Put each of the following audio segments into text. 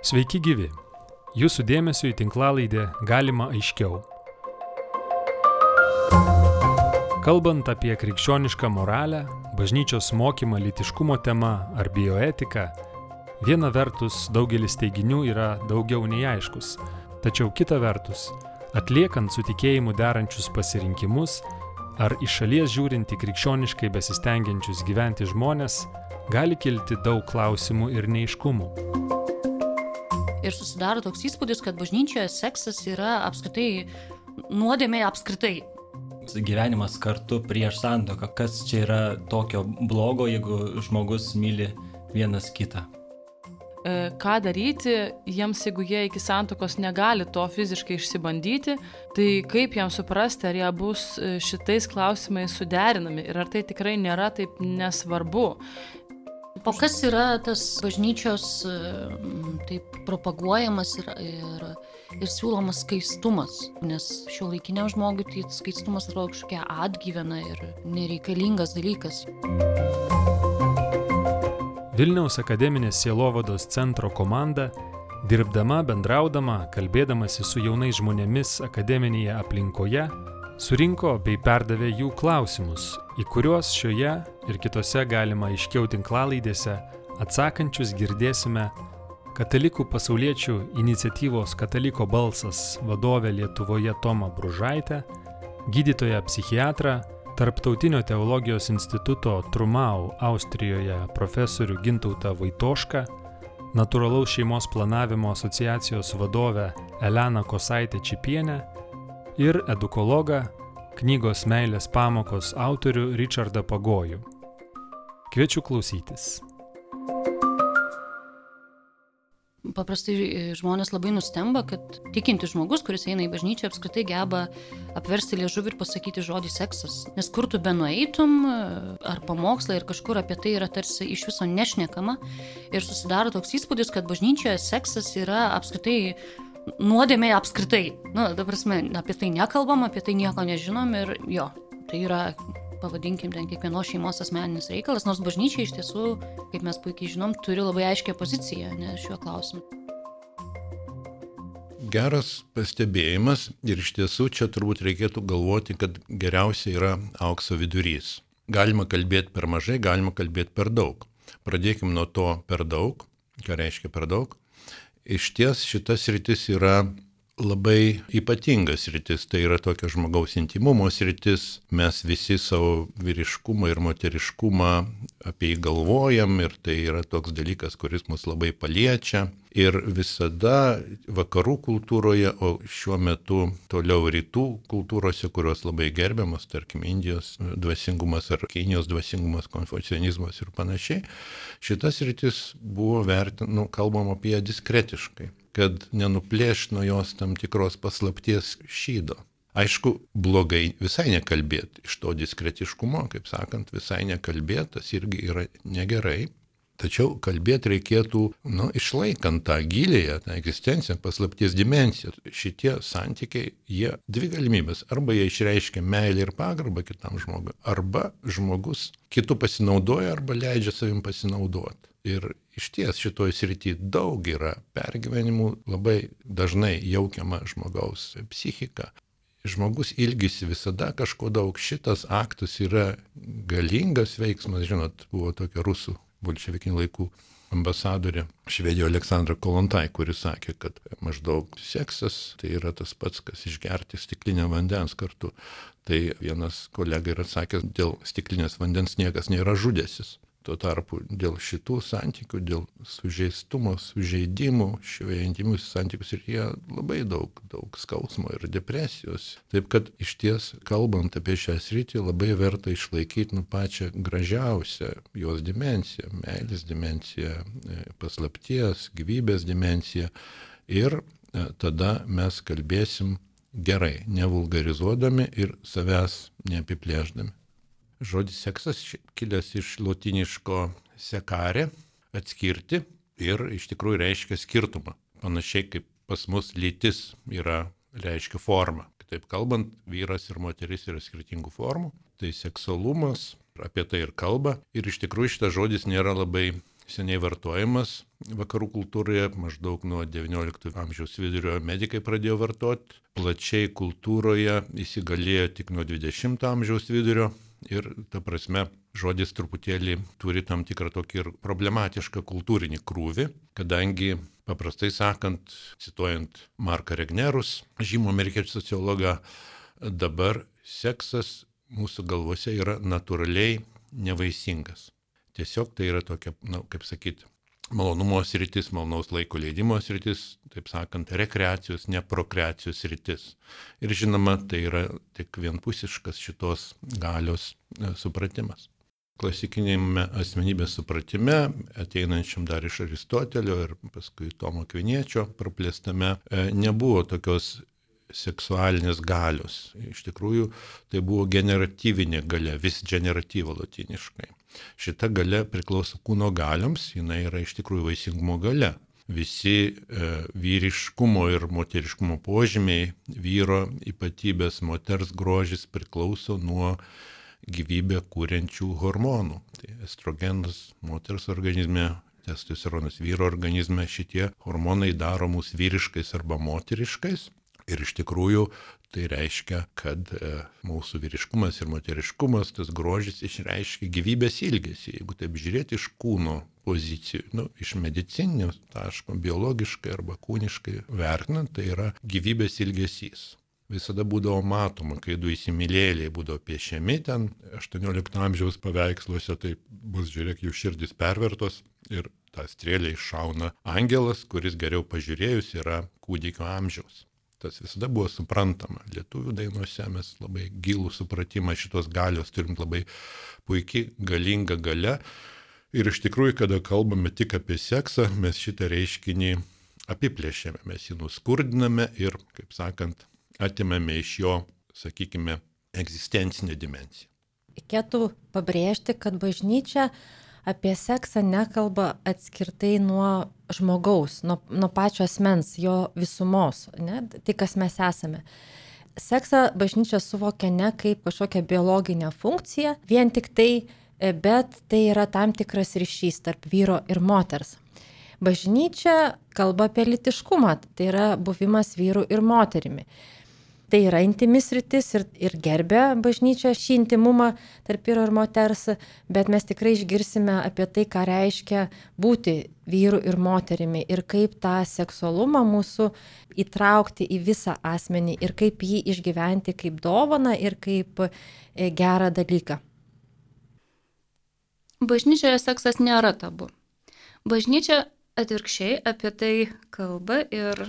Sveiki gyvi. Jūsų dėmesio į tinklalaidę galima aiškiau. Kalbant apie krikščionišką moralę, bažnyčios mokymą litiškumo tema ar bioetiką, viena vertus daugelis teiginių yra daugiau nei aiškus, tačiau kita vertus, atliekant su tikėjimu derančius pasirinkimus ar iš šalies žiūrint į krikščioniškai besistengiančius gyventi žmonės, gali kilti daug klausimų ir neiškumų. Ir susidaro toks įspūdis, kad bažnyčioje seksas yra apskritai nuodėmė apskritai. Gyvenimas kartu prieš santoką. Kas čia yra tokio blogo, jeigu žmogus myli vienas kitą? E, ką daryti jiems, jeigu jie iki santokos negali to fiziškai išsibandyti, tai kaip jiems suprasti, ar jie bus e, šitais klausimais suderinami ir ar tai tikrai nėra taip nesvarbu. O kas yra tas bažnyčios taip propaguojamas ir, ir, ir siūlomas skaistumas? Nes šio laikiniam žmogui tai skaistumas atrodo kažkokia atgyvena ir nereikalingas dalykas. Vilniaus akademinės sielovados centro komanda, dirbdama, bendraudama, kalbėdamasi su jaunais žmonėmis akademinėje aplinkoje, surinko bei perdavė jų klausimus, į kuriuos šioje ir kitose galima aiškiau tinklalaidėse atsakančius girdėsime Katalikų pasauliečių iniciatyvos Kataliko balsas vadovė Lietuvoje Toma Bružaitė, gydytoja psichiatrą Tarptautinio teologijos instituto Trumau Austrijoje profesorių Gintautą Vaitošką, Natūralaus šeimos planavimo asociacijos vadovę Eleną Kosaitę Čipienę ir edukologą, knygos Meilės pamokos autorių Richardą Pagojų. Kviečiu klausytis. Paprastai e, žmonės labai nustemba, kad tikintis žmogus, kuris eina į bažnyčią, apskritai geba apversti liežuvį ir pasakyti žodį seksas. Nes kur tu benueitum, e, ar pamokslai, ir kažkur apie tai yra tarsi iš viso nešnekama. Ir susidaro toks įspūdis, kad bažnyčioje seksas yra apskritai nuodėmė apskritai. Na, dabar prasme, apie tai nekalbam, apie tai nieko nežinom ir jo, tai yra pavadinkim ten kiekvienos šeimos asmeninis reikalas, nors bažnyčia iš tiesų, kaip mes puikiai žinom, turi labai aiškę poziciją ne, šiuo klausimu. Geras pastebėjimas ir iš tiesų čia turbūt reikėtų galvoti, kad geriausia yra aukso vidurys. Galima kalbėti per mažai, galima kalbėti per daug. Pradėkime nuo to per daug. Ką reiškia per daug? Iš ties šitas rytis yra labai ypatingas rytis, tai yra tokio žmogaus intimumo rytis, mes visi savo vyriškumą ir moteriškumą apie jį galvojam ir tai yra toks dalykas, kuris mus labai paliečia. Ir visada vakarų kultūroje, o šiuo metu toliau rytų kultūrose, kurios labai gerbiamas, tarkim, Indijos dvasingumas ar Kinijos dvasingumas, konfucianizmas ir panašiai, šitas rytis buvo vertinama, nu, kalbam apie diskretiškai kad nenuplėš nuo jos tam tikros paslapties šydo. Aišku, blogai visai nekalbėti iš to diskretiškumo, kaip sakant, visai nekalbėti, tas irgi yra negerai. Tačiau kalbėti reikėtų, nu, išlaikant tą gilėje, tą egzistenciją, paslapties dimensiją. Šitie santykiai, jie dvi galimybės. Arba jie išreiškia meilę ir pagarbą kitam žmogui, arba žmogus kitų pasinaudoja, arba leidžia savim pasinaudoti. Ir iš ties šitoj srity daug yra pergyvenimų, labai dažnai jaukiama žmogaus psichika. Žmogus ilgisi visada kažko daug. Šitas aktas yra galingas veiksmas, žinot, buvo tokia rusų bolševikinių laikų ambasadorė Švedijoje Aleksandra Kolontai, kuris sakė, kad maždaug seksas tai yra tas pats, kas išgerti stiklinę vandens kartu. Tai vienas kolega yra sakęs, dėl stiklinės vandens niekas nėra žudėsis. Tuo tarpu dėl šitų santykių, dėl sužeistumo, sužeidimų, šioje intimus santykius ir jie labai daug, daug skausmo ir depresijos. Taip kad iš ties, kalbant apie šią sritį, labai verta išlaikyti nu pačią gražiausią jos dimenciją, meilės dimenciją, e, paslapties, gyvybės dimenciją. Ir e, tada mes kalbėsim gerai, nevulgarizuodami ir savęs neapiplėždami. Žodis seksas kilęs iš lotiniško sekare - atskirti ir iš tikrųjų reiškia skirtumą. Panašiai kaip pas mus lytis yra reiškia formą. Kitaip kalbant, vyras ir moteris yra skirtingų formų. Tai seksualumas apie tai ir kalba. Ir iš tikrųjų šitas žodis nėra labai seniai vartojamas vakarų kultūroje, maždaug nuo XIX amžiaus vidurio medikai pradėjo vartoti, plačiai kultūroje įsigalėjo tik nuo XX amžiaus vidurio ir ta prasme žodis truputėlį turi tam tikrą tokį ir problematišką kultūrinį krūvį, kadangi paprastai sakant, cituojant Marką Regnerus, žymų amerikiečių sociologą, dabar seksas mūsų galvose yra natūraliai nevaisingas. Tiesiog tai yra tokia, na, kaip sakyti, malonumo sritis, malonaus laiko leidimo sritis, taip sakant, rekreacijos, ne prokreacijos sritis. Ir žinoma, tai yra tik vienpusiškas šitos galios e, supratimas. Klasikinėme asmenybės supratime, ateinančiam dar iš Aristotelio ir paskui Tomo Kviniečio praplėstame, e, nebuvo tokios seksualinės galios. Iš tikrųjų, tai buvo generatyvinė galia, vis generatyva latiniškai. Šita galia priklauso kūno galioms, jinai yra iš tikrųjų vaisingumo galia. Visi e, vyriškumo ir moteriškumo požymiai, vyro ypatybės, moters grožis priklauso nuo gyvybę kūrenčių hormonų. Tai estrogenas moters organizme, testosteronas vyro organizme, šitie hormonai daro mus vyriškais arba moteriškais Ir iš tikrųjų tai reiškia, kad e, mūsų vyriškumas ir moteriškumas, tas grožis išreiškia gyvybės ilgesį. Jeigu taip žiūrėti iš kūno pozicijų, nu, iš medicinio taško, biologiškai arba kūniškai vertinant, tai yra gyvybės ilgesys. Visada būdavo matoma, kai du įsimylėliai būdavo piešiami ten 18 amžiaus paveiksluose, tai bus, žiūrėk, jų širdis pervertos ir tą strėlę iššauna angelas, kuris geriau pažiūrėjus yra kūdikio amžiaus. Tas visada buvo suprantama. Lietuvių dainuose mes labai gilų supratimą šitos galios turim labai puikiai, galinga gale. Ir iš tikrųjų, kada kalbame tik apie seksą, mes šitą reiškinį apiplėšėme, mes jį nuskurdiname ir, kaip sakant, atimame iš jo, sakykime, egzistencinę dimensiją. Reikėtų pabrėžti, kad bažnyčia apie seksą nekalba atskirtai nuo žmogaus, nuo, nuo pačio asmens, jo visumos, ne, tai kas mes esame. Seksą bažnyčia suvokia ne kaip kažkokią biologinę funkciją, vien tik tai, e, bet tai yra tam tikras ryšys tarp vyro ir moters. Bažnyčia kalba apie litiškumą, tai yra buvimas vyru ir moterimi tai yra intimis rytis ir, ir gerbė bažnyčia šį intimumą tarp vyro ir moters, bet mes tikrai išgirsime apie tai, ką reiškia būti vyru ir moterimi ir kaip tą seksualumą mūsų įtraukti į visą asmenį ir kaip jį išgyventi kaip dovaną ir kaip e, gerą dalyką. Bažnyčioje seksas nėra tabu. Bažnyčia atvirkščiai apie tai kalba ir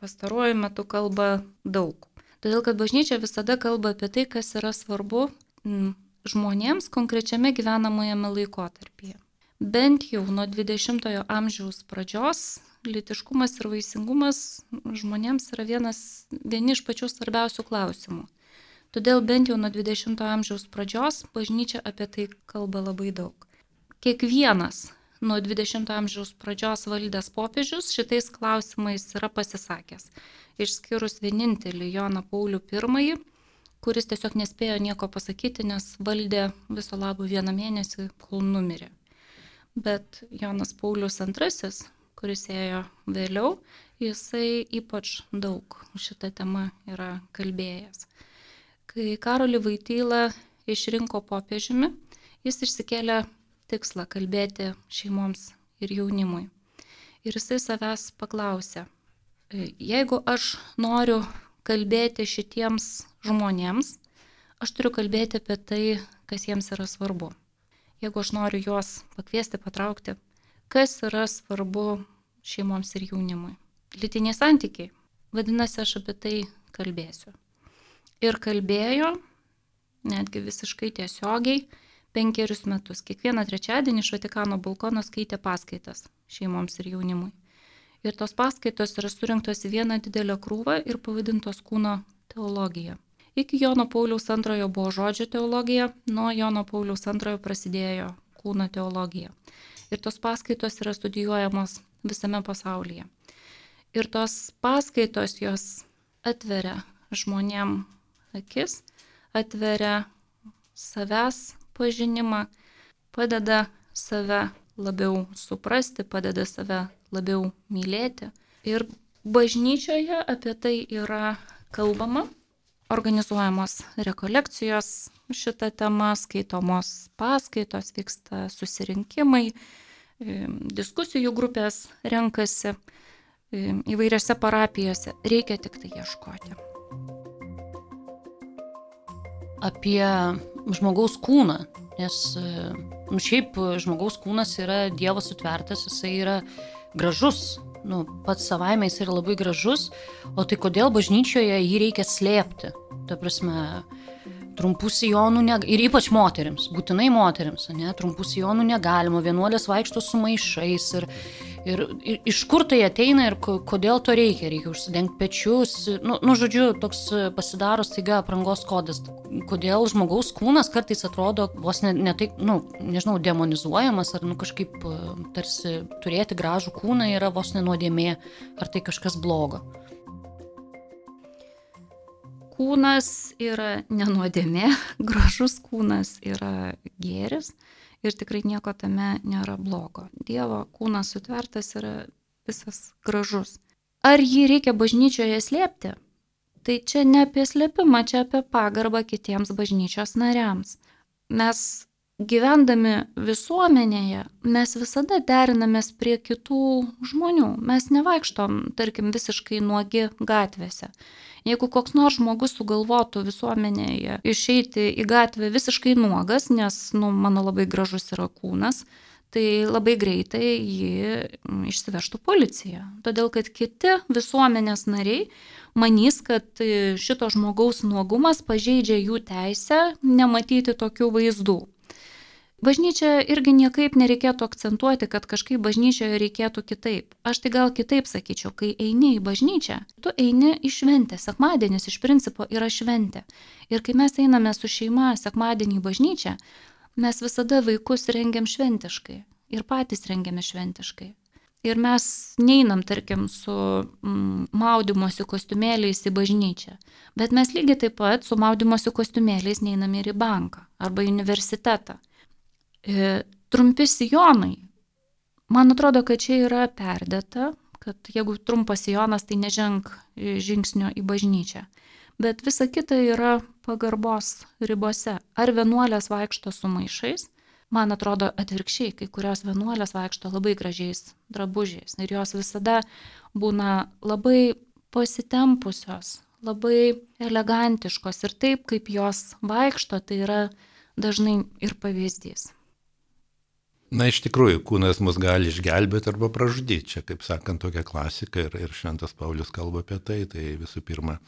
pastaruoju metu kalba daug. Todėl, kad bažnyčia visada kalba apie tai, kas yra svarbu mm, žmonėms konkrečiame gyvenamojame laikotarpyje. Bent jau nuo 20-ojo amžiaus pradžios litiškumas ir vaisingumas žmonėms yra vienas, vieni iš pačių svarbiausių klausimų. Todėl bent jau nuo 20-ojo amžiaus pradžios bažnyčia apie tai kalba labai daug. Kiekvienas nuo 20-ojo amžiaus pradžios valdęs popiežius šitais klausimais yra pasisakęs išskyrus vienintelį Joną Paulių I, kuris tiesiog nespėjo nieko pasakyti, nes valdė viso labo vieną mėnesį, kol numirė. Bet Jonas Paulius II, kuris ėjo vėliau, jisai ypač daug šitą temą yra kalbėjęs. Kai Karolį Vaitylą išrinko popiežiumi, jis išsikėlė tikslą kalbėti šeimoms ir jaunimui. Ir jisai savęs paklausė, Jeigu aš noriu kalbėti šitiems žmonėms, aš turiu kalbėti apie tai, kas jiems yra svarbu. Jeigu aš noriu juos pakviesti, patraukti, kas yra svarbu šeimoms ir jaunimui. Lytiniai santykiai. Vadinasi, aš apie tai kalbėsiu. Ir kalbėjo, netgi visiškai tiesiogiai, penkerius metus. Kiekvieną trečiadienį iš Vatikano balkono skaitė paskaitas šeimoms ir jaunimui. Ir tos paskaitos yra surinktos į vieną didelę krūvą ir pavadintos kūno teologija. Iki Jono Pauliaus antrojo buvo žodžio teologija, nuo Jono Pauliaus antrojo prasidėjo kūno teologija. Ir tos paskaitos yra studijuojamos visame pasaulyje. Ir tos paskaitos jos atveria žmonėm akis, atveria savęs pažinimą, padeda save labiau suprasti, padeda save labiau mylėti. Ir bažnyčioje apie tai yra kalbama, organizuojamos rekolekcijos šitą temą, skaitomos paskaitos, vyksta susirinkimai, diskusijų grupės renkasi įvairiose parapijose. Reikia tik tai ieškoti. Apie žmogaus kūną, nes nu, šiaip žmogaus kūnas yra Dievo sutvertas, jisai yra gražus, nu, pats savaime jis yra labai gražus, o tai kodėl bažnyčioje jį reikia slėpti? Ta prasme, trumpų sijonų ne, ir ypač moteriams, būtinai moteriams, ne, trumpų sijonų negalima, vienuolės vaikšto su maišais ir, ir, ir iš kur tai ateina ir kodėl to reikia, reikia užsidengti pečius, nu, nu žodžiu, toks pasidaro staiga aprangos kodas, kodėl žmogaus kūnas kartais atrodo vos ne, ne taip, nu, nežinau, demonizuojamas ar nu, kažkaip tarsi turėti gražų kūną yra vos nenuodėmė, ar tai kažkas blogo? Kūnas yra nenuodėmė, gražus kūnas yra gėris ir tikrai nieko tame nėra blogo. Dievo kūnas sutvertas yra visas gražus. Ar jį reikia bažnyčioje slėpti? Tai čia ne apie slėpimą, čia apie pagarbą kitiems bažnyčios nariams. Mes gyvendami visuomenėje, mes visada derinamės prie kitų žmonių. Mes nevaikštom, tarkim, visiškai nuogi gatvėse. Jeigu koks nors žmogus sugalvotų visuomenėje išeiti į gatvę visiškai nuogas, nes, nu, mano labai gražus yra kūnas, tai labai greitai jį išsivežtų policija. Todėl, kad kiti visuomenės nariai manys, kad šito žmogaus nuogumas pažeidžia jų teisę nematyti tokių vaizdų. Bažnyčia irgi niekaip nereikėtų akcentuoti, kad kažkaip bažnyčioje reikėtų kitaip. Aš tai gal kitaip sakyčiau, kai eini į bažnyčią, tu eini į šventę. Sekmadienis iš principo yra šventė. Ir kai mes einame su šeima sekmadienį į bažnyčią, mes visada vaikus rengiam šventiškai. Ir patys rengiame šventiškai. Ir mes neinam, tarkim, su mm, maudymosi kostiumėliais į bažnyčią. Bet mes lygiai taip pat su maudymosi kostiumėliais neinam ir į banką arba į universitetą. E, trumpi sijonai. Man atrodo, kad čia yra perdėta, kad jeigu trumpas sijonas, tai neženk žingsnio į bažnyčią. Bet visa kita yra pagarbos ribose. Ar vienuolės vaikšto su maišais? Man atrodo atvirkščiai, kai kurios vienuolės vaikšto labai gražiais drabužiais ir jos visada būna labai pasitempusios, labai elegantiškos ir taip, kaip jos vaikšto, tai yra dažnai ir pavyzdys. Na, iš tikrųjų, kūnas mus gali išgelbėti arba pražudyti. Čia, kaip sakant, tokia klasika ir, ir Šventas Paulius kalba apie tai. Tai visų pirma,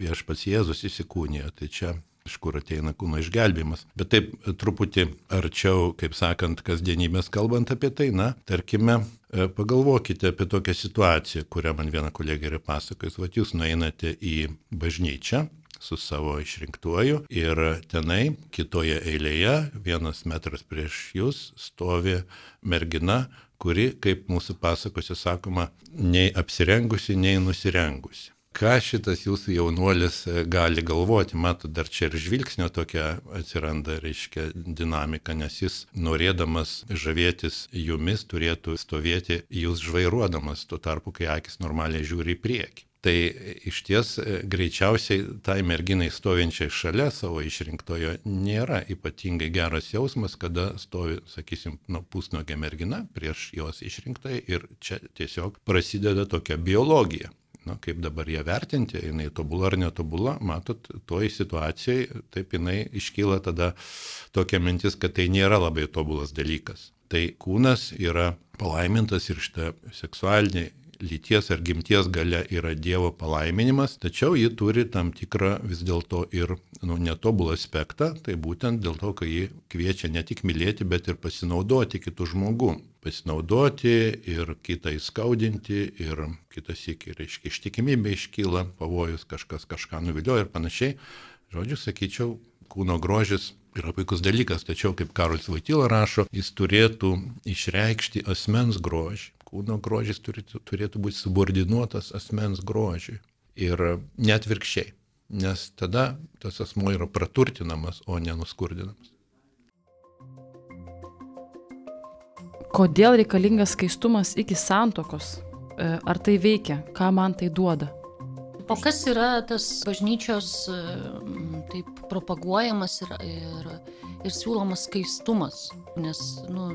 viešpats Jėzus įsikūnijo. Tai čia iš kur ateina kūno išgelbėjimas. Bet taip truputį arčiau, kaip sakant, kasdienybės kalbant apie tai, na, tarkime, e, pagalvokite apie tokią situaciją, kurią man viena kolegė yra pasakojus. Vat jūs nueinate į bažnyčią, su savo išrinktuoju ir tenai kitoje eilėje, vienas metras prieš jūs, stovi mergina, kuri, kaip mūsų pasakose sakoma, nei apsirengusi, nei nusirengusi. Ką šitas jūsų jaunuolis e, gali galvoti, matot, dar čia ir žvilgsnio tokia atsiranda, reiškia, dinamika, nes jis norėdamas žavėtis jumis turėtų stovėti jūs žvairuodamas, tuo tarpu, kai akis normaliai žiūri į priekį. Tai iš ties e, greičiausiai tai merginai stovinčiai šalia savo išrinktojo nėra ypatingai geras jausmas, kada stovi, sakysim, nu, pusnogė mergina prieš jos išrinktai ir čia tiesiog prasideda tokia biologija. Na, kaip dabar ją vertinti, jinai tobula ar netobula, matot, toj situacijai taip jinai iškyla tada tokia mintis, kad tai nėra labai tobulas dalykas. Tai kūnas yra palaimintas ir šitą seksualinį lyties ar gimties gale yra Dievo palaiminimas, tačiau ji turi tam tikrą vis dėlto ir nu, netobulą aspektą, tai būtent dėl to, kad ji kviečia ne tik mylėti, bet ir pasinaudoti kitų žmogų. Pasinaudoti ir kitą įskaudinti ir kitas iki, reiškia, ištikimybė iškyla, pavojus kažkas kažką nuvilioja ir panašiai. Žodžiu, sakyčiau, kūno grožis yra puikus dalykas, tačiau, kaip Karolis Vaitila rašo, jis turėtų išreikšti asmens grožį kūno grožis turėtų, turėtų būti subordinuotas asmens grožiui. Ir net virkščiai, nes tada tas asmo yra praturtinamas, o nenuskurdinamas. kodėl reikalingas skaistumas iki santokos? E, ar tai veikia? Ką man tai duoda? O kas yra tas bažnyčios e, taip propaguojamas ir, ir, ir siūlomas skaistumas? Nes nu,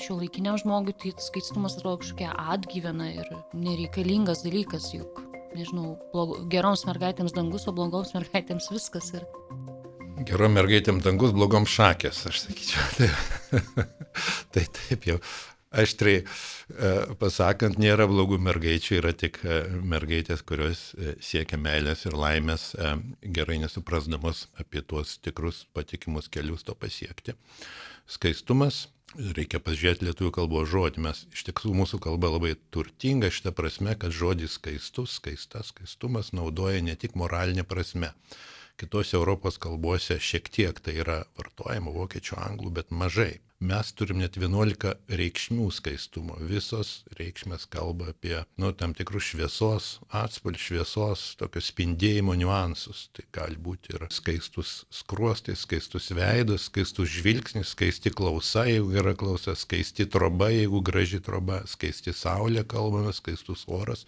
šio laikiniam žmogui tai skaistumas atrodo kažkokia atgyvena ir nereikalingas dalykas, juk, nežinau, blogo, geroms mergaitėms dangus, o blogoms mergaitėms viskas. Ir... Gerom mergaitėm dangus, blogom šakės, aš sakyčiau. Taip. tai taip jau aštriai e, pasakant, nėra blogų mergaičių, yra tik e, mergaitės, kurios e, siekia meilės ir laimės, gerai nesuprasdamos apie tuos tikrus patikimus kelius to pasiekti. Skaistumas, reikia pažiūrėti lietuvių kalbos žodį, mes iš tikrųjų mūsų kalba labai turtinga šitą prasme, kad žodis skaistus, skaistas, skaistumas naudoja ne tik moralinė prasme. Kitose Europos kalbose šiek tiek tai yra vartojama, vokiečių, anglų, bet mažai mes turim net 11 reikšmių skaistumo. Visos reikšmės kalba apie nu, tam tikrus šviesos, atspalį šviesos, tokio spindėjimo niuansus. Tai gali būti ir skaistus skruostai, skaistus veidas, skaistus žvilgsnis, skaisti klausa, jeigu yra klausa, skaisti troba, jeigu graži troba, skaisti saulė kalbame, skaistus oras.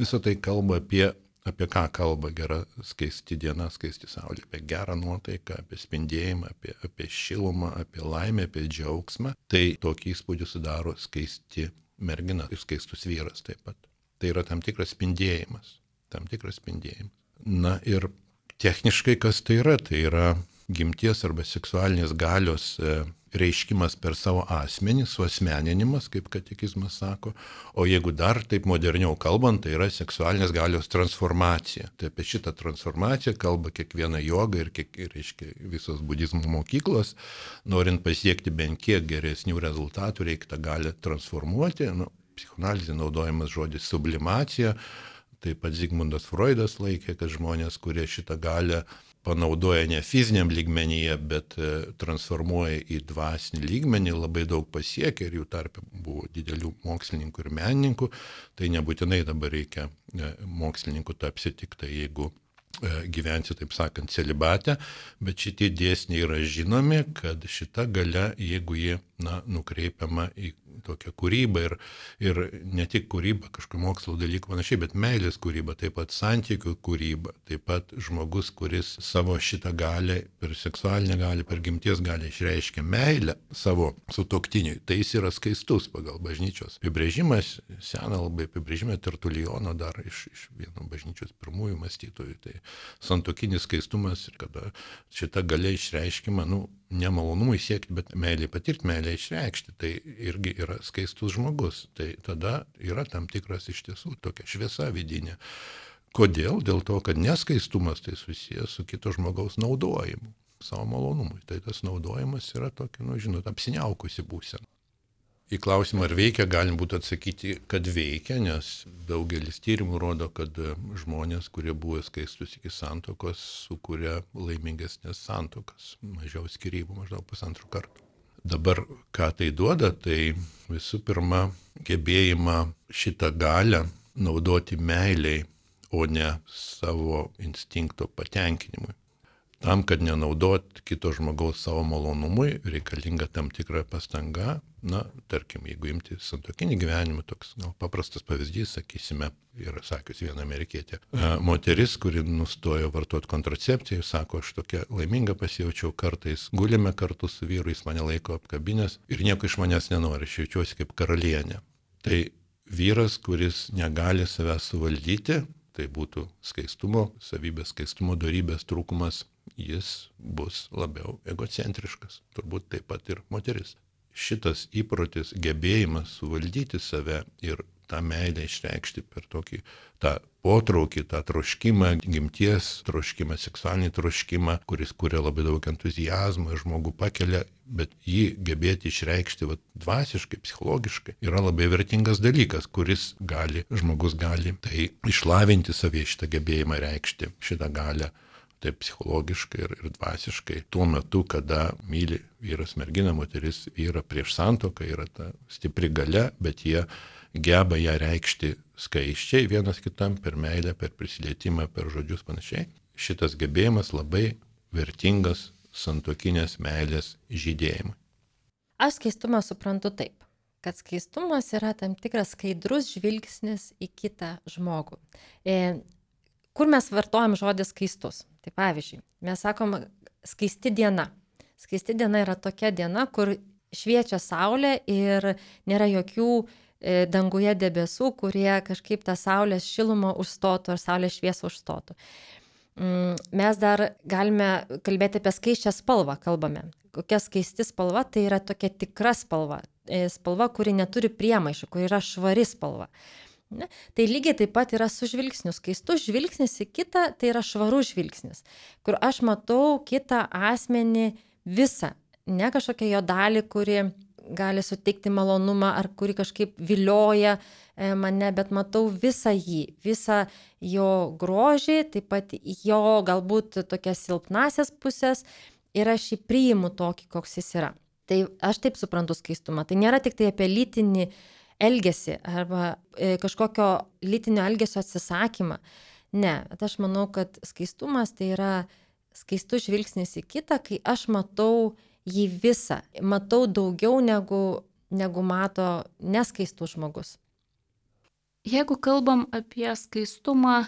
Visą tai kalba apie apie ką kalba gera skaisti diena, skaisti saulė, apie gerą nuotaiką, apie spindėjimą, apie, apie šilumą, apie laimę, apie džiaugsmą, tai tokį įspūdį sudaro skaisti mergina ir skaistus vyras taip pat. Tai yra tam tikras spindėjimas, tam tikras spindėjimas. Na ir techniškai kas tai yra? Tai yra gimties arba seksualinės galios e, reiškimas per savo asmenį, suosmeninimas, kaip katekizmas sako, o jeigu dar taip moderniau kalbant, tai yra seksualinės galios transformacija. Tai apie šitą transformaciją kalba kiekviena joga ir, kiek, reiškia, visos budizmo mokyklos, norint pasiekti bent kiek geresnių rezultatų, reikia tą galę transformuoti. Nu, psichoanalizė naudojamas žodis sublimacija, Taip pat Zygmundas Freudas laikė, kad žmonės, kurie šitą galę panaudoja ne fiziniam lygmenyje, bet e, transformuoja į dvasinį lygmenį, labai daug pasiekia ir jų tarp buvo didelių mokslininkų ir menininkų, tai nebūtinai dabar reikia e, mokslininkų tapsi tik tai, jeigu e, gyvensi, taip sakant, celibatę, bet šitie dėsniai yra žinomi, kad šita gale, jeigu ji na, nukreipiama į tokia kūryba ir, ir ne tik kūryba, kažkokių mokslo dalykų panašiai, bet meilės kūryba, taip pat santykių kūryba, taip pat žmogus, kuris savo šitą galę, per seksualinę galę, per gimties galę išreiškia meilę savo sutoktiniui, tai jis yra skaistus pagal bažnyčios apibrėžimas, seną labai apibrėžimą Tertulijono dar iš, iš vieno bažnyčios pirmųjų mąstytojų, tai santokinis skaistumas ir kada šita galė išreiškima, nu, nemalonumui siekti, bet meilį patirti, meilį išreikšti, tai irgi yra skaistus žmogus. Tai tada yra tam tikras iš tiesų tokia šviesa vidinė. Kodėl? Dėl to, kad neskaistumas tai susijęs su kito žmogaus naudojimu, savo malonumui. Tai tas naudojimas yra tokia, nu, žinot, apsiniaukusi būsena į klausimą, ar veikia, galim būtų atsakyti, kad veikia, nes daugelis tyrimų rodo, kad žmonės, kurie buvo skaistus iki santokos, sukuria laimingesnės santokas, mažiau skirybų, maždaug pusantrų kartų. Dabar ką tai duoda, tai visų pirma gebėjimą šitą galę naudoti meiliai, o ne savo instinkto patenkinimui. Tam, kad nenaudot kito žmogaus savo malonumui, reikalinga tam tikra pastanga. Na, tarkim, jeigu imti santokinį gyvenimą, toks gal paprastas pavyzdys, sakysime, yra sakius viena amerikietė. Moteris, kuri nustojo vartoti kontracepciją, sako, aš tokia laiminga pasijaučiau kartais, gulime kartu su vyru, jis mane laiko apkabinęs ir nieko iš manęs nenori, aš jaučiuosi kaip karalienė. Tai vyras, kuris negali savęs suvaldyti, tai būtų skaistumo, savybės skaistumo, darybės trūkumas, jis bus labiau egocentriškas, turbūt taip pat ir moteris. Šitas įprotis, gebėjimas suvaldyti save ir tą meilę išreikšti per tokį tą potraukį, tą troškimą, gimties troškimą, seksualinį troškimą, kuris kuria labai daug entuzijazmo ir žmogų pakelia, bet jį gebėti išreikšti va, dvasiškai, psichologiškai yra labai vertingas dalykas, kuris gali, žmogus gali tai išlavinti savie šitą gebėjimą reikšti, šitą galę taip psichologiškai ir, ir dvasiškai tuo metu, kada myli vyras mergina, moteris vyrą prieš santoką, yra ta stipri gale, bet jie geba ją reikšti skaiščiai vienas kitam per meilę, per prisilietimą, per žodžius panašiai. Šitas gebėjimas labai vertingas santokinės meilės žydėjimui. Aš skaistumą suprantu taip, kad skaistumas yra tam tikras skaidrus žvilgsnis į kitą žmogų. E, kur mes vartojam žodį skaistus? Tai pavyzdžiui, mes sakom skaisti diena. Skaisti diena yra tokia diena, kur šviečia saulė ir nėra jokių e, danguje debesų, kurie kažkaip tą saulės šilumą užstotų ar saulės šviesą užstotų. Mm, mes dar galime kalbėti apie skaičią spalvą, kalbame. Kokia skaisti spalva, tai yra tokia tikra spalva. E, spalva, kuri neturi priemaišų, kuri yra švari spalva. Ne? Tai lygiai taip pat yra su žvilgsniu. Skaistus žvilgsnis į kitą tai yra švarus žvilgsnis, kur aš matau kitą asmenį visą, ne kažkokią jo dalį, kuri gali suteikti malonumą ar kuri kažkaip vilioja e, mane, bet matau visą jį, visą jo grožį, taip pat jo galbūt tokias silpnasias pusės ir aš jį priimu tokį, koks jis yra. Tai aš taip suprantu skaistumą. Tai nėra tik tai apie lytinį elgesį arba e, kažkokio lytinio elgesio atsisakymą. Ne, aš manau, kad skaistumas tai yra skaistus žvilgsnis į kitą, kai aš matau jį visą, matau daugiau negu, negu mato neskaistus žmogus. Jeigu kalbam apie skaistumą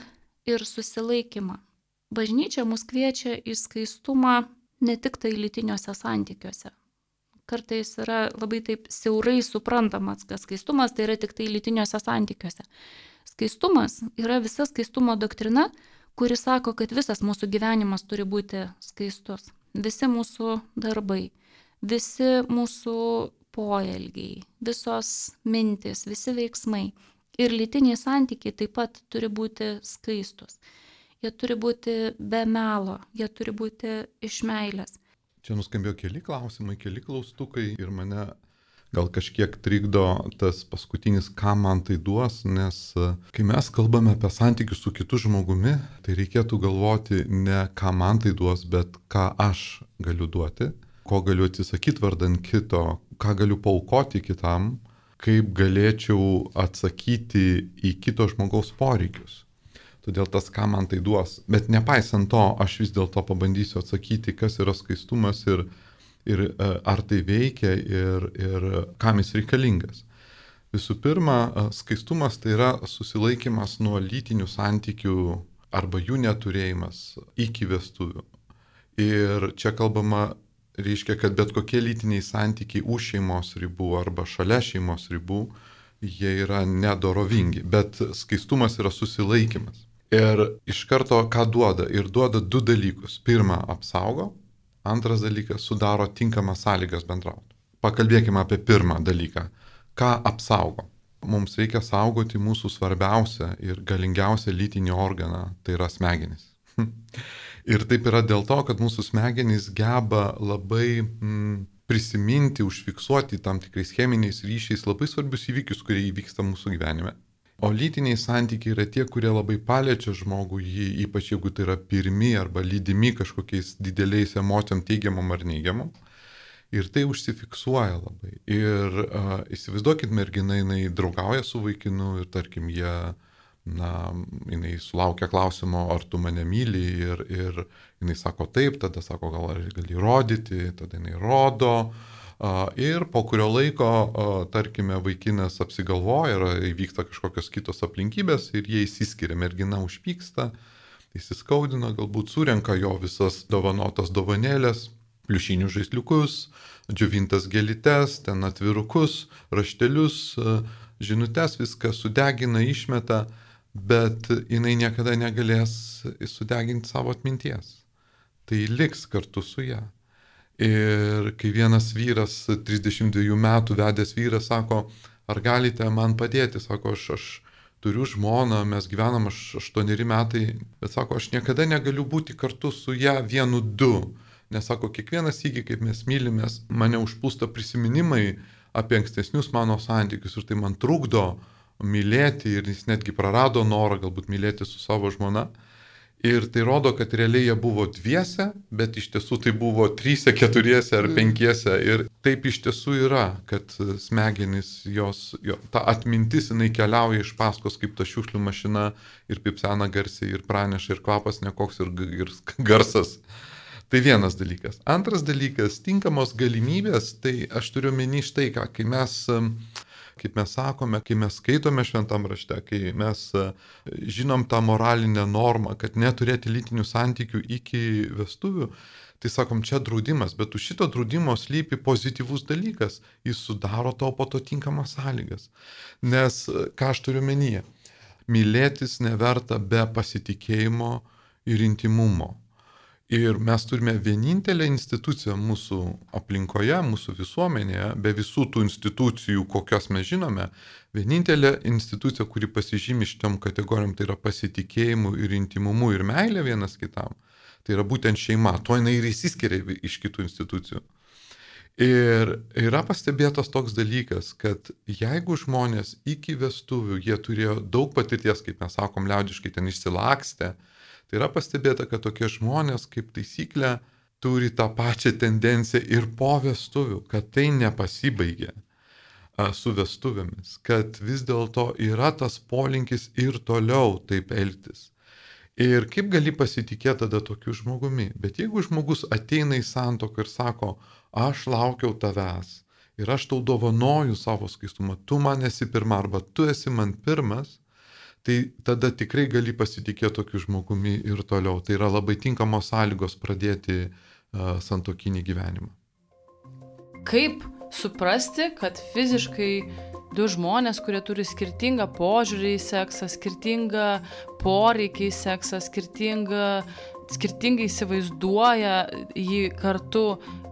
ir susilaikymą, bažnyčia mus kviečia į skaistumą ne tik tai lytiniuose santykiuose, kartais yra labai taip siaurai suprantamas, kad skaistumas tai yra tik tai lytiniuose santykiuose. Skaistumas yra visa skaistumo doktrina, kuri sako, kad visas mūsų gyvenimas turi būti skaistus. Visi mūsų darbai, visi mūsų poelgiai, visos mintis, visi veiksmai ir lytiniai santykiai taip pat turi būti skaistus. Jie turi būti be melo, jie turi būti iš meilės. Čia nuskambėjo keli klausimai, keli klaustukai ir mane gal kažkiek trikdo tas paskutinis, ką man tai duos, nes e, kai mes kalbame apie santykius su kitu žmogumi, tai reikėtų galvoti ne ką man tai duos, bet ką aš galiu duoti, ko galiu atsisakyti vardant kito, ką galiu paukoti kitam, kaip galėčiau atsakyti į kito žmogaus poreikius. Todėl tas, ką man tai duos. Bet nepaisant to, aš vis dėlto pabandysiu atsakyti, kas yra skaistumas ir, ir e, ar tai veikia ir, ir kam jis reikalingas. Visų pirma, e, skaistumas tai yra susilaikimas nuo lytinių santykių arba jų neturėjimas iki vestuvių. Ir čia kalbama, reiškia, kad bet kokie lytiniai santykiai už šeimos ribų arba šalia šeimos ribų, jie yra nedorovingi, bet skaistumas yra susilaikimas. Ir iš karto ką duoda? Ir duoda du dalykus. Pirma, apsaugo. Antras dalykas, sudaro tinkamas sąlygas bendrauti. Pakalbėkime apie pirmą dalyką. Ką apsaugo? Mums reikia saugoti mūsų svarbiausią ir galingiausią lytinį organą, tai yra smegenys. ir taip yra dėl to, kad mūsų smegenys geba labai mm, prisiminti, užfiksuoti tam tikrais cheminiais ryšiais labai svarbius įvykius, kurie įvyksta mūsų gyvenime. O lytiniai santykiai yra tie, kurie labai paliečia žmogų, jį, ypač jeigu tai yra pirmi arba lydimi kažkokiais dideliais emocijom teigiamam ar neigiamam. Ir tai užsifiksuoja labai. Ir uh, įsivaizduokit, mergina, jinai draugauja su vaikinu ir tarkim, jie, na, jinai sulaukia klausimo, ar tu mane myli ir, ir jinai sako taip, tada sako, gal gali rodyti, tada jinai rodo. Uh, Ir po kurio laiko, tarkime, vaikinas apsigalvoja ir įvyksta kažkokios kitos aplinkybės ir jie įsiskiria, mergina užpyksta, įsiskaudina, galbūt surenka jo visas dovanotas dovanėlės, pliušinius žaisliukus, džiovintas gelytes, ten atvirukus, raštelius, žinutės, viską sudegina, išmeta, bet jinai niekada negalės sudeginti savo atminties. Tai liks kartu su ją. Ir kai vienas vyras, 32 metų vedęs vyras, sako, ar galite man padėti, sako, aš, aš turiu žmoną, mes gyvenam aš 8 metai, bet sako, aš niekada negaliu būti kartu su ją vienu du. Nes sako, kiekvienas įgy, kaip mes mylimės, mane užpūsta prisiminimai apie ankstesnius mano santykius ir tai man trukdo mylėti ir jis netgi prarado norą galbūt mylėti su savo žmona. Ir tai rodo, kad realiai jie buvo dviese, bet iš tiesų tai buvo trysia, keturiese ar penkiese. Ir taip iš tiesų yra, kad smegenys, jos, jo, ta atmintis, jinai keliauja iš paskos kaip ta šiukšlių mašina ir pipsena garsiai ir praneša ir kvapas nekoks ir, ir garsas. Tai vienas dalykas. Antras dalykas - tinkamos galimybės, tai aš turiu menį štai ką, kai mes kaip mes sakome, kai mes skaitome šventam rašte, kai mes e, žinom tą moralinę normą, kad neturėti lytinių santykių iki vestuvių, tai sakom, čia draudimas, bet už šito draudimo slypi pozityvus dalykas, jis sudaro tau po to tinkamas sąlygas. Nes e, ką aš turiu menyje, mylėtis neverta be pasitikėjimo ir intimumo. Ir mes turime vienintelę instituciją mūsų aplinkoje, mūsų visuomenėje, be visų tų institucijų, kokias mes žinome, vienintelė institucija, kuri pasižymi šitom kategorijom, tai yra pasitikėjimu ir intimumu ir meilė vienas kitam. Tai yra būtent šeima, to jinai ir įsiskiria iš kitų institucijų. Ir yra pastebėtas toks dalykas, kad jeigu žmonės iki vestuvių, jie turėjo daug patirties, kaip mes sakom, liaudiškai ten išsilakstę, Tai yra pastebėta, kad tokie žmonės kaip taisyklė turi tą pačią tendenciją ir po vestuvių, kad tai nepasibaigė su vestuvėmis, kad vis dėlto yra tas polinkis ir toliau taip elgtis. Ir kaip gali pasitikėti tada tokiu žmogumi? Bet jeigu žmogus ateina į santoką ir sako, aš laukiau tavęs ir aš tau dovanoju savo skaistumą, tu man esi pirma arba tu esi man pirmas, tai tada tikrai gali pasitikėti tokiu žmogumi ir toliau. Tai yra labai tinkamos sąlygos pradėti uh, santokinį gyvenimą. Kaip suprasti, kad fiziškai du žmonės, kurie turi skirtingą požiūrį į seksą, skirtingą poreikį į seksą, skirtingą, skirtingai įsivaizduoja jį kartu,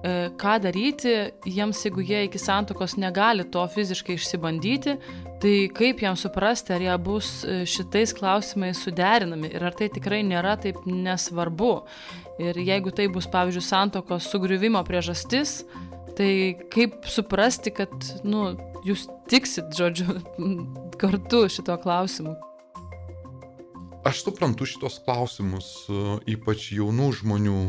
e, ką daryti, jiems, jeigu jie iki santokos negali to fiziškai išsibandyti, Tai kaip jam suprasti, ar jie bus e, šitais klausimais suderinami ir ar tai tikrai nėra taip nesvarbu. Ir jeigu tai bus, pavyzdžiui, santokos sugriuvimo priežastis, tai kaip suprasti, kad nu, jūs tiksit, žodžiu, kartu šito klausimu. Aš suprantu šitos klausimus, e, ypač jaunų žmonių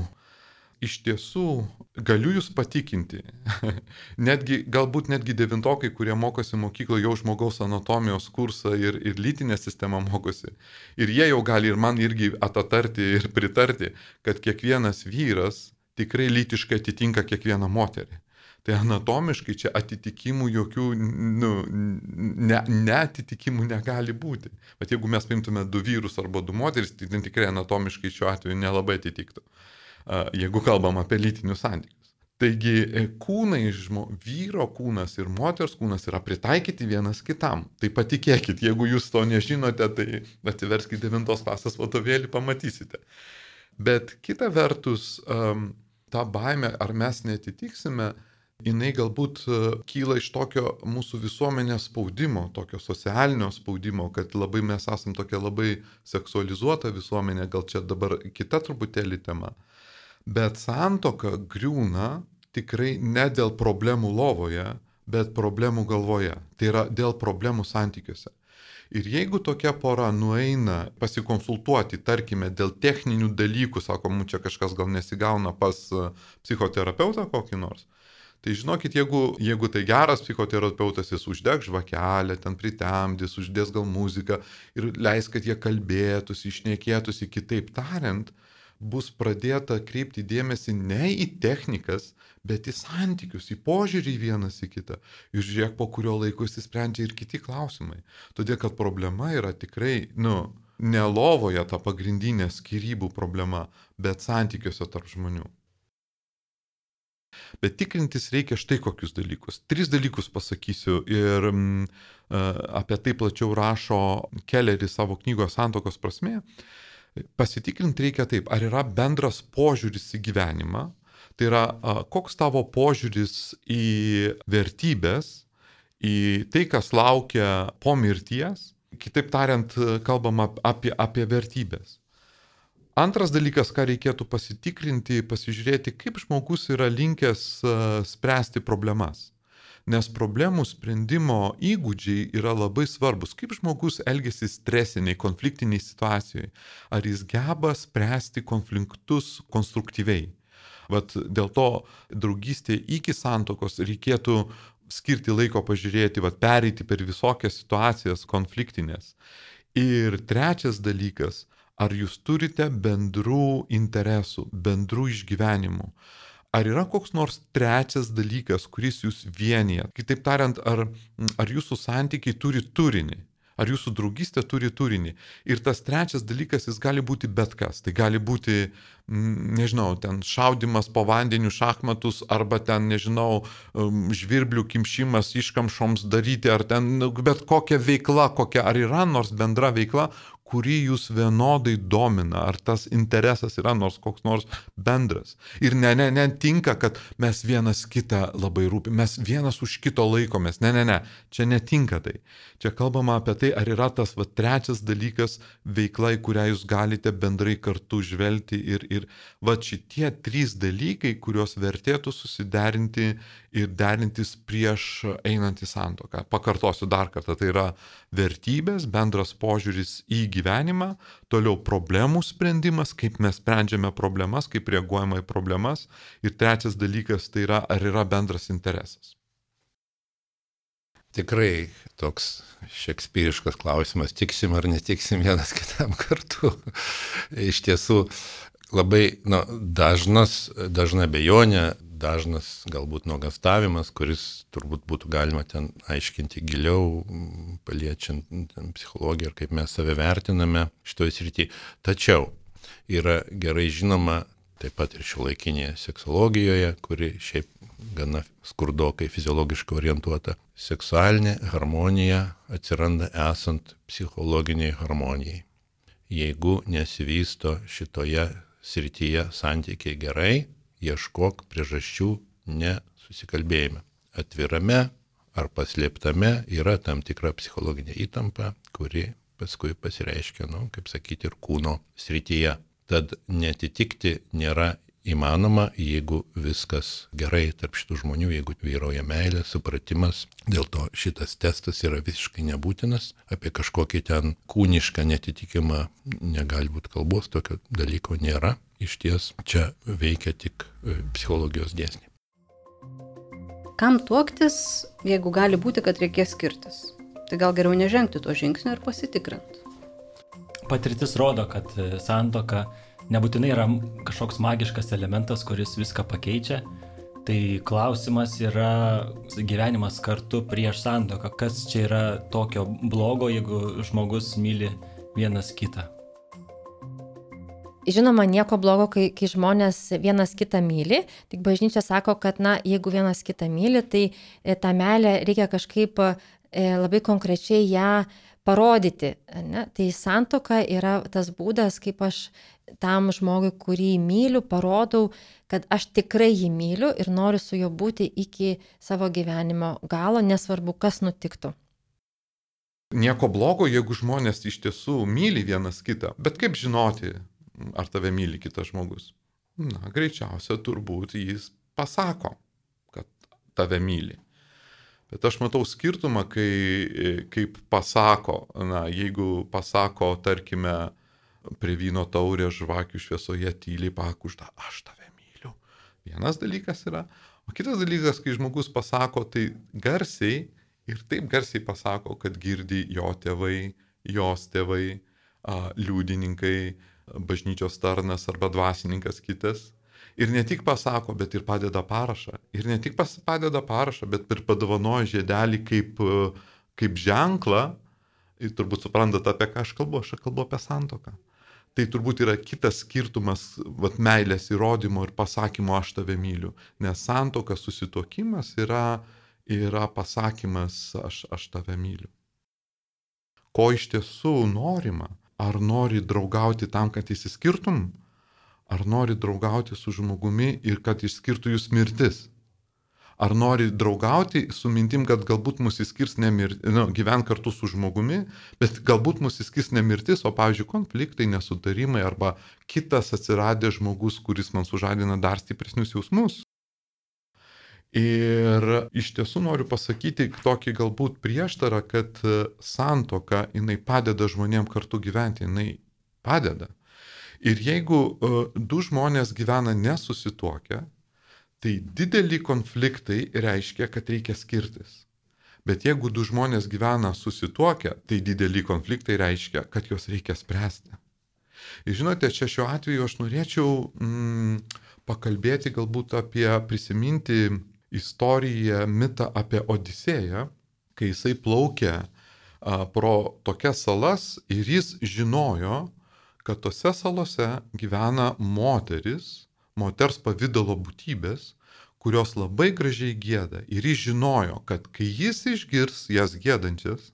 iš tiesų galiu jūs patikinti, netgi, galbūt netgi devintokai, kurie mokosi mokykloje, jau žmogaus anatomijos kursą ir, ir lytinę sistemą mokosi. Ir jie jau gali ir man irgi atatarti ir pritarti, kad kiekvienas vyras tikrai lytiškai atitinka kiekvieną moterį. Tai anatomiškai čia atitikimų jokių, nu, ne, neatitikimų negali būti. Bet jeigu mes paimtume du vyrus arba du moteris, tai tikrai anatomiškai šiuo atveju nelabai atitiktų jeigu kalbam apie lytinius santykius. Taigi e, kūnai, žmo, vyro kūnas ir moters kūnas yra pritaikyti vienas kitam. Tai patikėkit, jeigu jūs to nežinote, tai atsiverskite 9 klasės vadovėlį, pamatysite. Bet kita vertus, ta baime, ar mes netitiksime, jinai galbūt e, kyla iš tokio mūsų visuomenės spaudimo, tokio socialinio spaudimo, kad labai mes esam tokia labai seksualizuota visuomenė, gal čia dabar kita truputėlį tema. Bet santoka griūna tikrai ne dėl problemų lovoje, bet problemų galvoje. Tai yra dėl problemų santykiuose. Ir jeigu tokia pora nueina pasikonsultuoti, tarkime, dėl techninių dalykų, sako, mums čia kažkas gal nesigauna pas e, psichoterapeutą kokį nors, tai žinokit, jeigu, jeigu tai geras psichoterapeutas, jis uždeg žvakelę, ten pritemdys, uždės gal muziką ir leis, kad jie kalbėtųsi, išnekėtųsi, kitaip tariant, bus pradėta kreipti dėmesį ne į technikas, bet į santykius, į požiūrį vienas į kitą. Ir žiūrėk, po kurio laiko įsisprendžia ir kiti klausimai. Todėl, kad problema yra tikrai, nu, ne lovoje ta pagrindinė skirybų problema, bet santykiuose tarp žmonių. Bet tikrintis reikia štai kokius dalykus. Tris dalykus pasakysiu ir mm, apie tai plačiau rašo Kelleris savo knygos Santokos prasme. Pasitikrinti reikia taip, ar yra bendras požiūris į gyvenimą, tai yra koks tavo požiūris į vertybės, į tai, kas laukia po mirties, kitaip tariant, kalbama apie, apie vertybės. Antras dalykas, ką reikėtų pasitikrinti, pasižiūrėti, kaip žmogus yra linkęs spręsti problemas nes problemų sprendimo įgūdžiai yra labai svarbus. Kaip žmogus elgesi stresiniai, konfliktiniai situacijoje? Ar jis geba spręsti konfliktus konstruktyviai? Vat dėl to draugystė iki santokos reikėtų skirti laiko pažiūrėti, vat, pereiti per visokias situacijas konfliktinės. Ir trečias dalykas, ar jūs turite bendrų interesų, bendrų išgyvenimų. Ar yra koks nors trečias dalykas, kuris jūs vienyje? Kitaip tariant, ar, ar jūsų santykiai turi turinį? Ar jūsų draugystė turi turinį? Ir tas trečias dalykas, jis gali būti bet kas. Tai gali būti, nežinau, ten šaudimas po vandeniu šachmatus, arba ten, nežinau, žvirblių kimšimas iškamšoms daryti, ar ten nu, bet kokia veikla, kokia, ar yra nors bendra veikla, kuri jūs vienodai domina, ar tas interesas yra nors koks nors bendras. Ir ne, ne, netinka, kad mes vienas kitą labai rūpim, mes vienas už kito laikomės. Ne, ne, ne, čia netinka tai. Čia kalbama apie tai, ar yra tas va, trečias dalykas veikla, į kurią jūs galite bendrai kartu žvelgti ir, ir va šitie trys dalykai, kuriuos vertėtų susiderinti ir derintis prieš einant į santoką. Pakartosiu dar kartą, tai yra vertybės, bendras požiūris į gyvenimą, toliau problemų sprendimas, kaip mes sprendžiame problemas, kaip reaguojama į problemas ir trečias dalykas tai yra, ar yra bendras interesas. Tikrai toks šekspyriškas klausimas, tiksim ar netiksim vienas kitam kartu. Iš tiesų, labai nu, dažnas, dažna bejonė, dažnas galbūt nuogastavimas, kuris turbūt būtų galima ten aiškinti giliau, paliečiant psichologiją ir kaip mes save vertiname šitoje srityje. Tačiau yra gerai žinoma taip pat ir šiuolaikinėje seksologijoje, kuri šiaip gana skurdokai fiziologiškai orientuota. Seksualinė harmonija atsiranda esant psichologiniai harmonijai. Jeigu nesivysto šitoje srityje santykiai gerai, ieškok priežasčių nesusikalbėjime. Atvirame ar paslėptame yra tam tikra psichologinė įtampa, kuri paskui pasireiškia, nu, kaip sakyti, ir kūno srityje. Tad netitikti nėra įmanoma, jeigu viskas gerai tarp šitų žmonių, jeigu vyrauja meilė, supratimas. Dėl to šitas testas yra visiškai nebūtinas. Apie kažkokį ten kūnišką netitikimą negali būti kalbos, tokio dalyko nėra. Iš ties čia veikia tik e, psichologijos dėsniai. Kam tuoktis, jeigu gali būti, kad reikės skirtis? Tai gal geriau nežengti to žingsnio ir pasitikrinti. Patirtis rodo, kad e, santoka nebūtinai yra kažkoks magiškas elementas, kuris viską pakeičia. Tai klausimas yra gyvenimas kartu prieš santoką. Kas čia yra tokio blogo, jeigu žmogus myli vienas kitą? Žinoma, nieko blogo, kai, kai žmonės vienas kitą myli, tik bažnyčia sako, kad, na, jeigu vienas kitą myli, tai e, tą meilę reikia kažkaip e, labai konkrečiai ją parodyti. Ne? Tai santoka yra tas būdas, kaip aš tam žmogui, kurį myliu, parodau, kad aš tikrai jį myliu ir noriu su juo būti iki savo gyvenimo galo, nesvarbu, kas nutiktų. Nieko blogo, jeigu žmonės iš tiesų myli vienas kitą, bet kaip žinoti, ar tave myli kitas žmogus? Na, greičiausia, turbūt jis pasako, kad tave myli. Bet aš matau skirtumą, kai kaip pasako, na, jeigu pasako, tarkime, prie vyno taurės žvakių šviesoje tyliai pakužda, aš tave myliu. Vienas dalykas yra, o kitas dalykas, kai žmogus pasako tai garsiai ir taip garsiai pasako, kad girdi jo tėvai, jos tėvai, liudininkai, bažnyčios tarnas arba dvasininkas kitas. Ir ne tik pasako, bet ir padeda parašą. Ir ne tik padeda parašą, bet ir padovanoja žiedelį kaip, kaip ženklą. Ir turbūt suprantate, apie ką aš kalbu. Aš kalbu apie santoką tai turbūt yra kitas skirtumas vat meilės įrodymo ir pasakymo aš tave myliu. Nes santoka susitokimas yra, yra pasakymas aš, aš tave myliu. Ko iš tiesų norima? Ar nori draugauti tam, kad įsiskirtum? Ar nori draugauti su žmogumi ir kad išskirtų jūs mirtis? ar nori draugauti su mintim, kad galbūt mus įskirs ne mirtis, nu, gyvent kartu su žmogumi, bet galbūt mus įskirs ne mirtis, o, pavyzdžiui, konfliktai, nesutarimai arba kitas atsiradęs žmogus, kuris man sužadina dar stipresnius jausmus. Ir iš tiesų noriu pasakyti tokį galbūt prieštarą, kad santoka, jinai padeda žmonėm kartu gyventi, jinai padeda. Ir jeigu uh, du žmonės gyvena nesusituokę, Tai dideli konfliktai reiškia, kad reikia skirtis. Bet jeigu du žmonės gyvena susituokę, tai dideli konfliktai reiškia, kad juos reikia spręsti. Ir žinote, čia šiuo atveju aš norėčiau mm, pakalbėti galbūt apie prisiminti istoriją, mitą apie Odisėją, kai jisai plaukė a, pro tokias salas ir jis žinojo, kad tose salose gyvena moteris, moters pavydalo būtybės, kurios labai gražiai gėda. Ir jis žinojo, kad kai jis išgirs jas gėdančias,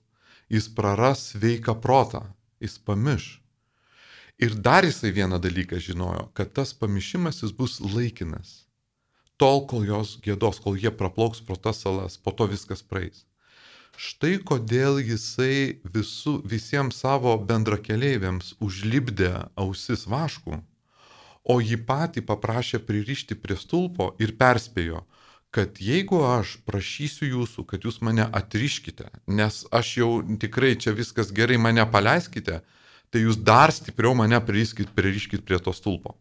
jis praras sveiką protą, jis pamiš. Ir dar jisai vieną dalyką žinojo, kad tas pamišimas jis bus laikinas. Tol, kol jos gėdos, kol jie praplauks pro tas salas, po to viskas praeis. Štai kodėl jisai visu, visiems savo bendrakeleiviams užlipdė ausis vaškų, o jį patį paprašė pririšti prie stulpo ir perspėjo, kad jeigu aš prašysiu jūsų, kad jūs mane atriškite, nes aš jau tikrai čia viskas gerai, mane paleiskite, tai jūs dar stipriau mane pririškit, pririškit prie to stulpo.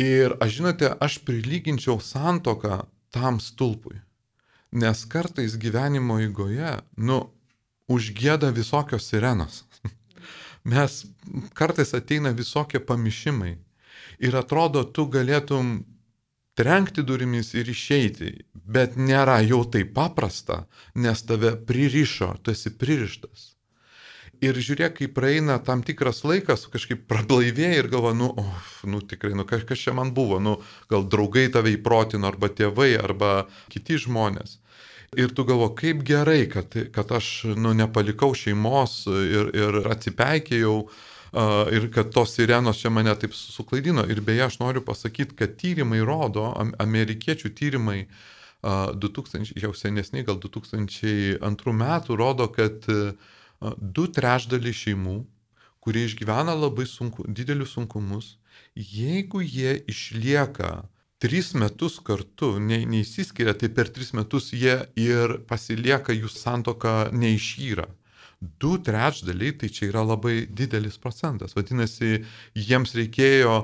Ir aš žinote, aš prilyginčiau santoką tam stulpui. Nes kartais gyvenimo eigoje, nu, užgėda visokios sirenos. Mes kartais ateina visokie pamišimai. Ir atrodo, tu galėtum trenkti durimis ir išeiti, bet nėra jau taip paprasta, nes tave pririšo, tu esi pririštas. Ir žiūrėk, kai praeina tam tikras laikas, kažkaip prablaivėjai ir galva, nu, oh, nu tikrai, nu kažkas čia man buvo, nu gal draugai tave įprotino, arba tėvai, arba kiti žmonės. Ir tu galvo, kaip gerai, kad, kad aš nu, nepalikau šeimos ir, ir atsipeikėjau uh, ir kad tos sirenos čia mane taip suklaidino. Ir beje, aš noriu pasakyti, kad tyrimai rodo, amerikiečių tyrimai uh, 2000, jau senesniai, gal 2002 metų rodo, kad uh, du trešdaliai šeimų, kurie išgyvena labai sunku, didelius sunkumus, jeigu jie išlieka tris metus kartu, ne, neįsiskiria, tai per tris metus jie ir pasilieka, jų santoka neišyra. Du trečdaliai, tai čia yra labai didelis procentas. Vadinasi, jiems reikėjo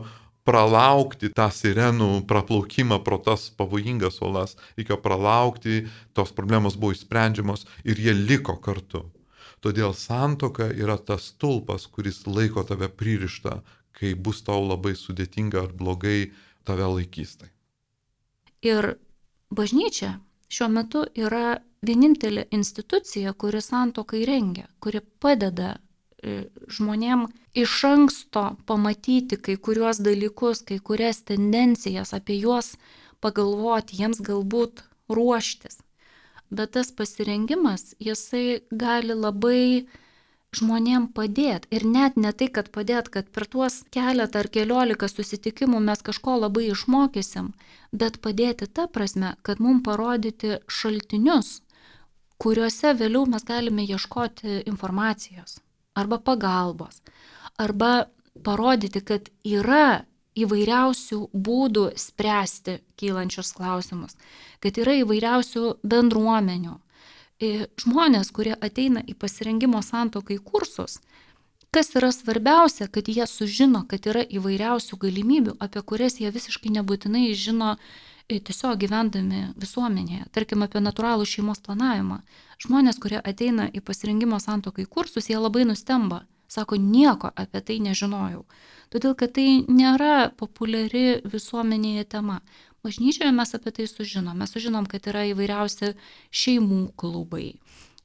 pralaukti tą sirenų praplaukimą pro tas pavojingas olas, reikėjo pralaukti, tos problemos buvo išsprendžiamos ir jie liko kartu. Todėl santoka yra tas stulpas, kuris laiko tave pririštą, kai bus tau labai sudėtinga ar blogai tave laikys tai. Ir bažnyčia šiuo metu yra vienintelė institucija, kuri santokai rengia, kuri padeda e, žmonėm iš anksto pamatyti kai kuriuos dalykus, kai kurias tendencijas, apie juos pagalvoti, jiems galbūt ruoštis bet tas pasirengimas, jisai gali labai žmonėm padėti. Ir net ne tai, kad padėt, kad per tuos keletą ar keliolika susitikimų mes kažko labai išmokysim, bet padėti ta prasme, kad mums parodyti šaltinius, kuriuose vėliau mes galime ieškoti informacijos arba pagalbos, arba parodyti, kad yra įvairiausių būdų spręsti kylančius klausimus, kad yra įvairiausių bendruomenių. Žmonės, kurie ateina į pasirengimo santokai kursus, kas yra svarbiausia, kad jie sužino, kad yra įvairiausių galimybių, apie kurias jie visiškai nebūtinai žino tiesiog gyvendami visuomenėje, tarkim apie natūralų šeimos planavimą. Žmonės, kurie ateina į pasirengimo santokai kursus, jie labai nustemba, sako, nieko apie tai nežinojau todėl kad tai nėra populiari visuomenėje tema. Bažnyčioje mes apie tai sužinom. Mes sužinom, kad yra įvairiausi šeimų klubai,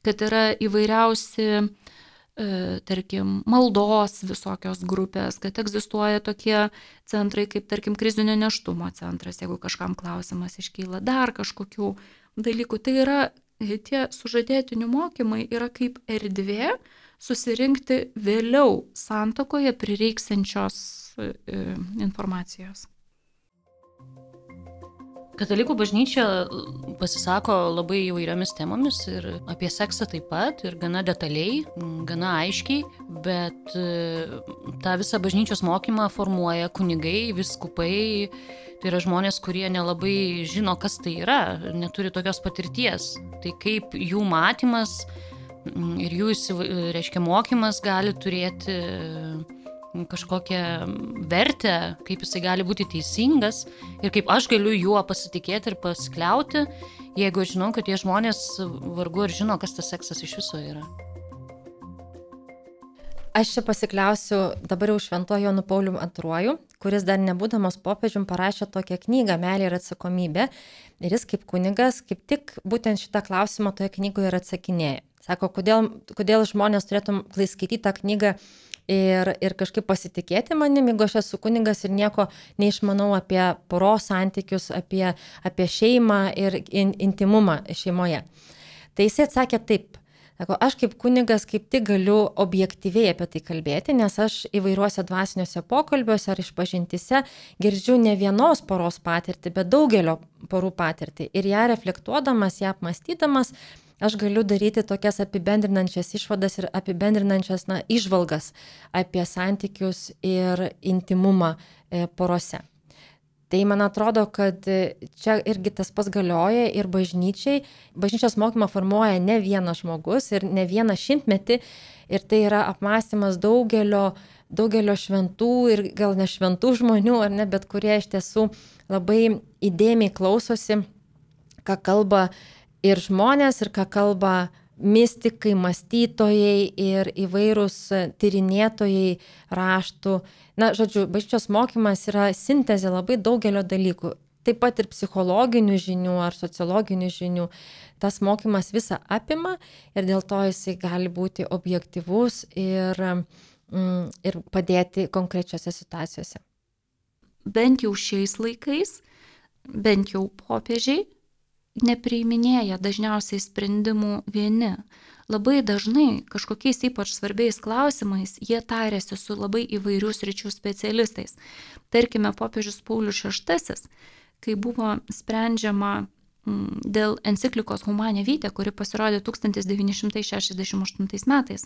kad yra įvairiausi, e, tarkim, maldos visokios grupės, kad egzistuoja tokie centrai kaip, tarkim, krizinio neštumo centras, jeigu kažkam klausimas iškyla, dar kažkokių dalykų. Tai yra tie sužadėtinių mokymai yra kaip erdvė, susirinkti vėliau santokoje prireiksančios e, informacijos. Katalikų bažnyčia pasisako labai įvairiomis temomis ir apie seksą taip pat, ir gana detaliai, gana aiškiai, bet e, tą visą bažnyčios mokymą formuoja kunigai, viskupai, tai yra žmonės, kurie nelabai žino, kas tai yra, neturi tokios patirties. Tai kaip jų matymas ir jų, reiškia, mokymas gali turėti kažkokią vertę, kaip jisai gali būti teisingas ir kaip aš galiu juo pasitikėti ir paskliauti, jeigu aš žinau, kad tie žmonės vargu ar žino, kas tas seksas iš viso yra. Aš čia pasikliausiu dabar jau šventojo Jonu Pauliu II, kuris dar nebūdamas popiežium parašė tokią knygą Melė ir atsakomybė. Ir jis kaip kunigas kaip tik būtent šitą klausimą toje knygoje ir atsakinėja. Sako, kodėl, kodėl žmonės turėtum skaityti tą knygą ir, ir kažkaip pasitikėti manim, jeigu aš esu kunigas ir nieko neišmanau apie poros santykius, apie, apie šeimą ir in, intimumą šeimoje. Tai jisai atsakė taip, Sako, aš kaip kunigas kaip tik galiu objektyviai apie tai kalbėti, nes aš įvairiuose dvasiniuose pokalbiuose ar išpažintise girdžiu ne vienos poros patirtį, bet daugelio porų patirtį. Ir ją reflektuodamas, ją apmastydamas, aš galiu daryti tokias apibendrinančias išvadas ir apibendrinančias na, išvalgas apie santykius ir intimumą e, porose. Tai man atrodo, kad čia irgi tas pas galioja ir bažnyčiai. Bažnyčios mokymą formuoja ne vienas žmogus ir ne vieną šimtmetį. Ir tai yra apmąstymas daugelio, daugelio šventų ir gal ne šventų žmonių, ar ne, bet kurie iš tiesų labai įdėmiai klausosi, ką kalba ir žmonės, ir ką kalba mystikai, mąstytojai ir įvairūs tyrinėtojai raštų. Na, žodžiu, bažnyčios mokymas yra sintezė labai daugelio dalykų. Taip pat ir psichologinių žinių ar sociologinių žinių. Tas mokymas visą apima ir dėl to jisai gali būti objektivus ir, mm, ir padėti konkrečiose situacijose. Bent jau šiais laikais, bent jau popiežiai nepriiminėja dažniausiai sprendimų vieni. Labai dažnai kažkokiais ypač svarbiais klausimais jie tarėsi su labai įvairių sričių specialistais. Tarkime, popiežius Paulius VI, kai buvo sprendžiama mm, dėl enciklikos Humanė Vytė, kuri pasirodė 1968 metais,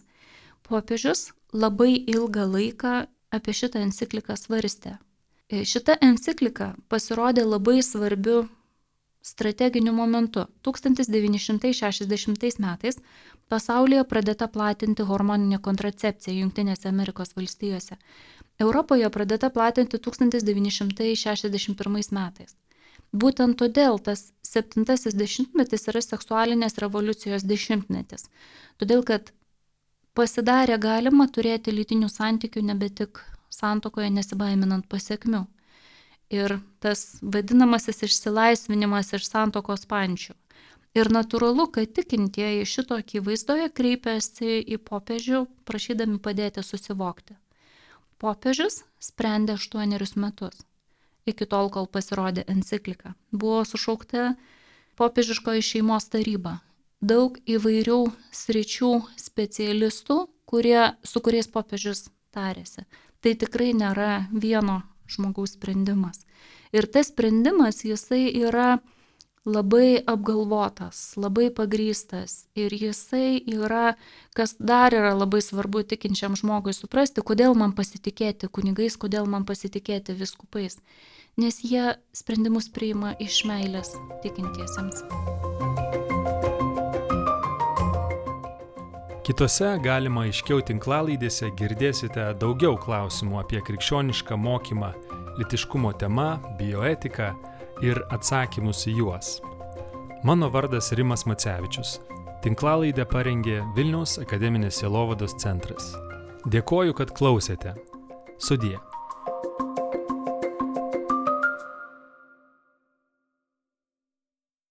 popiežius labai ilgą laiką apie šitą encikliką svarstė. Šita enciklika pasirodė labai svarbiu strateginiu momentu 1960 metais pasaulyje pradėta platinti hormoninė kontracepcija Junktinėse Amerikos valstijose. Europoje pradėta platinti 1961 metais. Būtent todėl tas septintasis dešimtmetis yra seksualinės revoliucijos dešimtmetis. Todėl, kad pasidarė galima turėti lytinių santykių nebe tik santokoje nesibaiminant pasiekmių ir tas vadinamasis išsilaisvinimas iš santokos pančių. Ir natūralu, kad tikintieji šito akivaizdoje kreipiasi į popiežių, prašydami padėti susivokti. Popiežius sprendė aštuonerius metus. Iki tol, kol pasirodė enciklika. Buvo sušaukta popiežiškoji šeimos taryba. Daug įvairių sričių specialistų, kurie, su kuriais popiežius tarėsi. Tai tikrai nėra vieno žmogaus sprendimas. Ir tas sprendimas, jisai yra labai apgalvotas, labai pagrystas ir jisai yra, kas dar yra labai svarbu tikinčiam žmogui suprasti, kodėl man pasitikėti kunigais, kodėl man pasitikėti viskupais, nes jie sprendimus priima iš meilės tikintiesiems. Kitose galima aiškiau tinklalaidėse girdėsite daugiau klausimų apie krikščionišką mokymą, litiškumo tema, bioetiką ir atsakymus į juos. Mano vardas Rimas Macevičius. Tinklalaidę parengė Vilniaus akademinės Jelovados centras. Dėkoju, kad klausėte. Sudie.